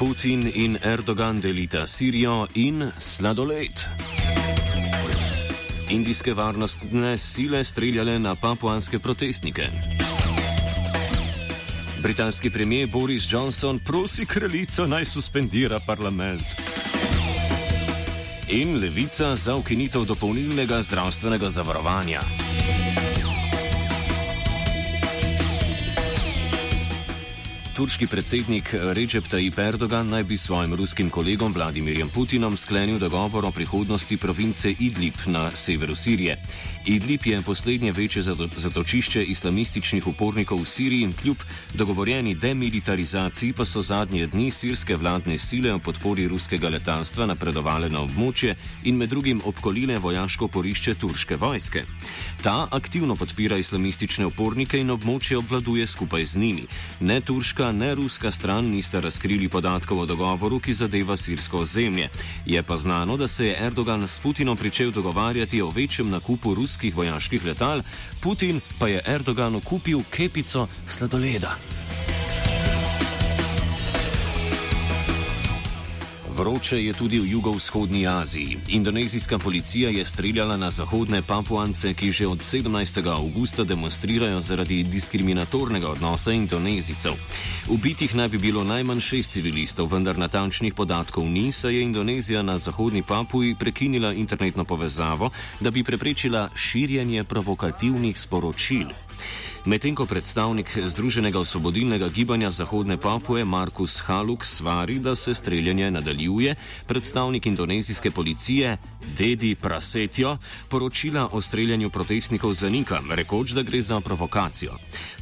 Putin in Erdogan delita Sirijo in sladoled. Indijske varnostne sile streljale na papuanske protestnike. Britanski premijer Boris Johnson prosi kraljico naj suspendira parlament. In levica za ukinitev dopolnilnega zdravstvenega zavarovanja. Turški predsednik Recep Tayyip Erdogan naj bi svojim ruskim kolegom Vladimirjem Putinom sklenil dogovor o prihodnosti province Idlib na severu Sirije. Idlib je poslednje večje zatočišče islamističnih upornikov v Siriji in kljub dogovorjeni demilitarizaciji pa so zadnje dni sirske vladne sile v podpori ruskega letalstva napredovale na območje in med drugim obkolile vojaško porišče turške vojske. Ta aktivno podpira islamistične upornike in območje obvladuje skupaj z njimi. Ne turška, ne ruska stran nista razkrili podatkov o dogovoru, ki zadeva sirsko ozemlje. Je pa znano, da se je Erdogan s Putinom pričel dogovarjati o večjem nakupu ruskih vojaških letal, Putin pa je Erdoganu kupil kepico sladoleda. Vroče je tudi v jugovzhodni Aziji. Indonezijska policija je streljala na zahodne papuance, ki že od 17. avgusta demonstrirajo zaradi diskriminatornega odnosa indonezijcev. Ubitih naj bi bilo najmanj šest civilistov, vendar natančnih podatkov ni, saj je Indonezija na zahodni papuji prekinila internetno povezavo, da bi preprečila širjenje provokativnih sporočil. Medtem ko predstavnik Združenega osvobodilnega gibanja Zahodne Papue Markus Haluk svari, da se streljanje nadaljuje, predstavnik indonezijske policije Dedi Prasetjo poročila o streljanju protestnikov zanika, rekoč, da gre za provokacijo.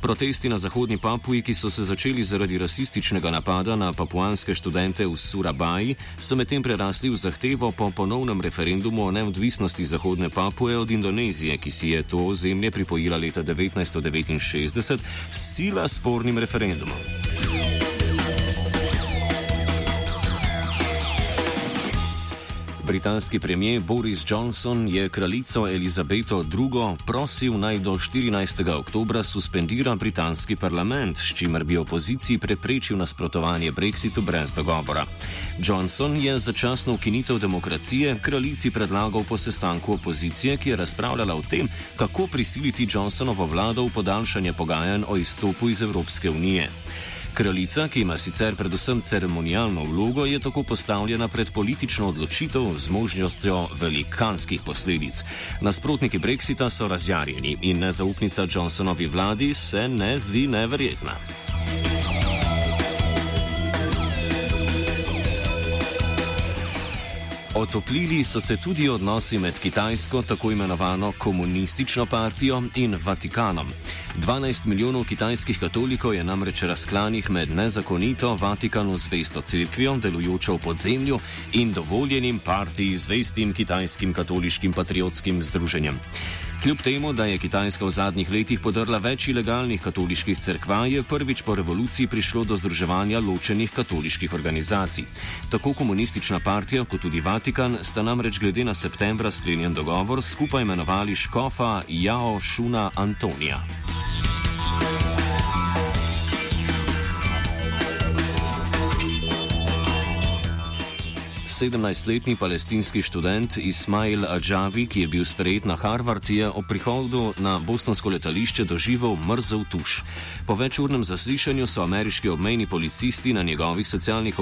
Protesti na Zahodni Papui, ki so se začeli zaradi rasističnega napada na papuanske študente v Surabaji, so medtem prerasli v zahtevo po ponovnem referendumu o neodvisnosti Zahodne Papue od Indonezije, ki si je to ozemlje pripojila leta 1999. 1965 s sila spornim referendumom. Britanski premijer Boris Johnson je kraljico Elizabeto II. prosil naj do 14. oktobra suspendira britanski parlament, s čimer bi opoziciji preprečil nasprotovanje Brexitu brez dogovora. Johnson je začasno ukinitev demokracije kraljici predlagal po sestanku opozicije, ki je razpravljala o tem, kako prisiliti Johnsonovo vlado v podaljšanje pogajanj o izstopu iz Evropske unije. Kraljica, ki ima sicer predvsem ceremonialno vlogo, je tako postavljena pred politično odločitev z možnostjo velikanskih posledic. Nasprotniki Brexita so razjarjeni in nezaupnica Johnsonovi vladi se ne zdi neverjetna. Otoplili so se tudi odnosi med Kitajsko, tako imenovano komunistično partijo, in Vatikanom. 12 milijonov kitajskih katolikov je namreč razklanih med nezakonito Vatikanu zvesto crkvijo, delujočo v podzemlju, in dovoljenim partiji zvestim kitajskim katoliškim patriotskim združenjem. Kljub temu, da je Kitajska v zadnjih letih podrla več ilegalnih katoliških crkva, je prvič po revoluciji prišlo do združevanja ločenih katoliških organizacij. Tako komunistična partija kot tudi Vatikan sta namreč glede na septembra sklenjen dogovor skupaj imenovali škofa Jao Šuna Antonija. 17-letni palestinski študent Ismail Adžavi, ki je bil sprejet na Harvard, je ob prihodu na bostonsko letališče doživel mrzel tuš. Po večurnem zaslišanju so ameriški obmejni policisti na njegovih socialnih omrežjih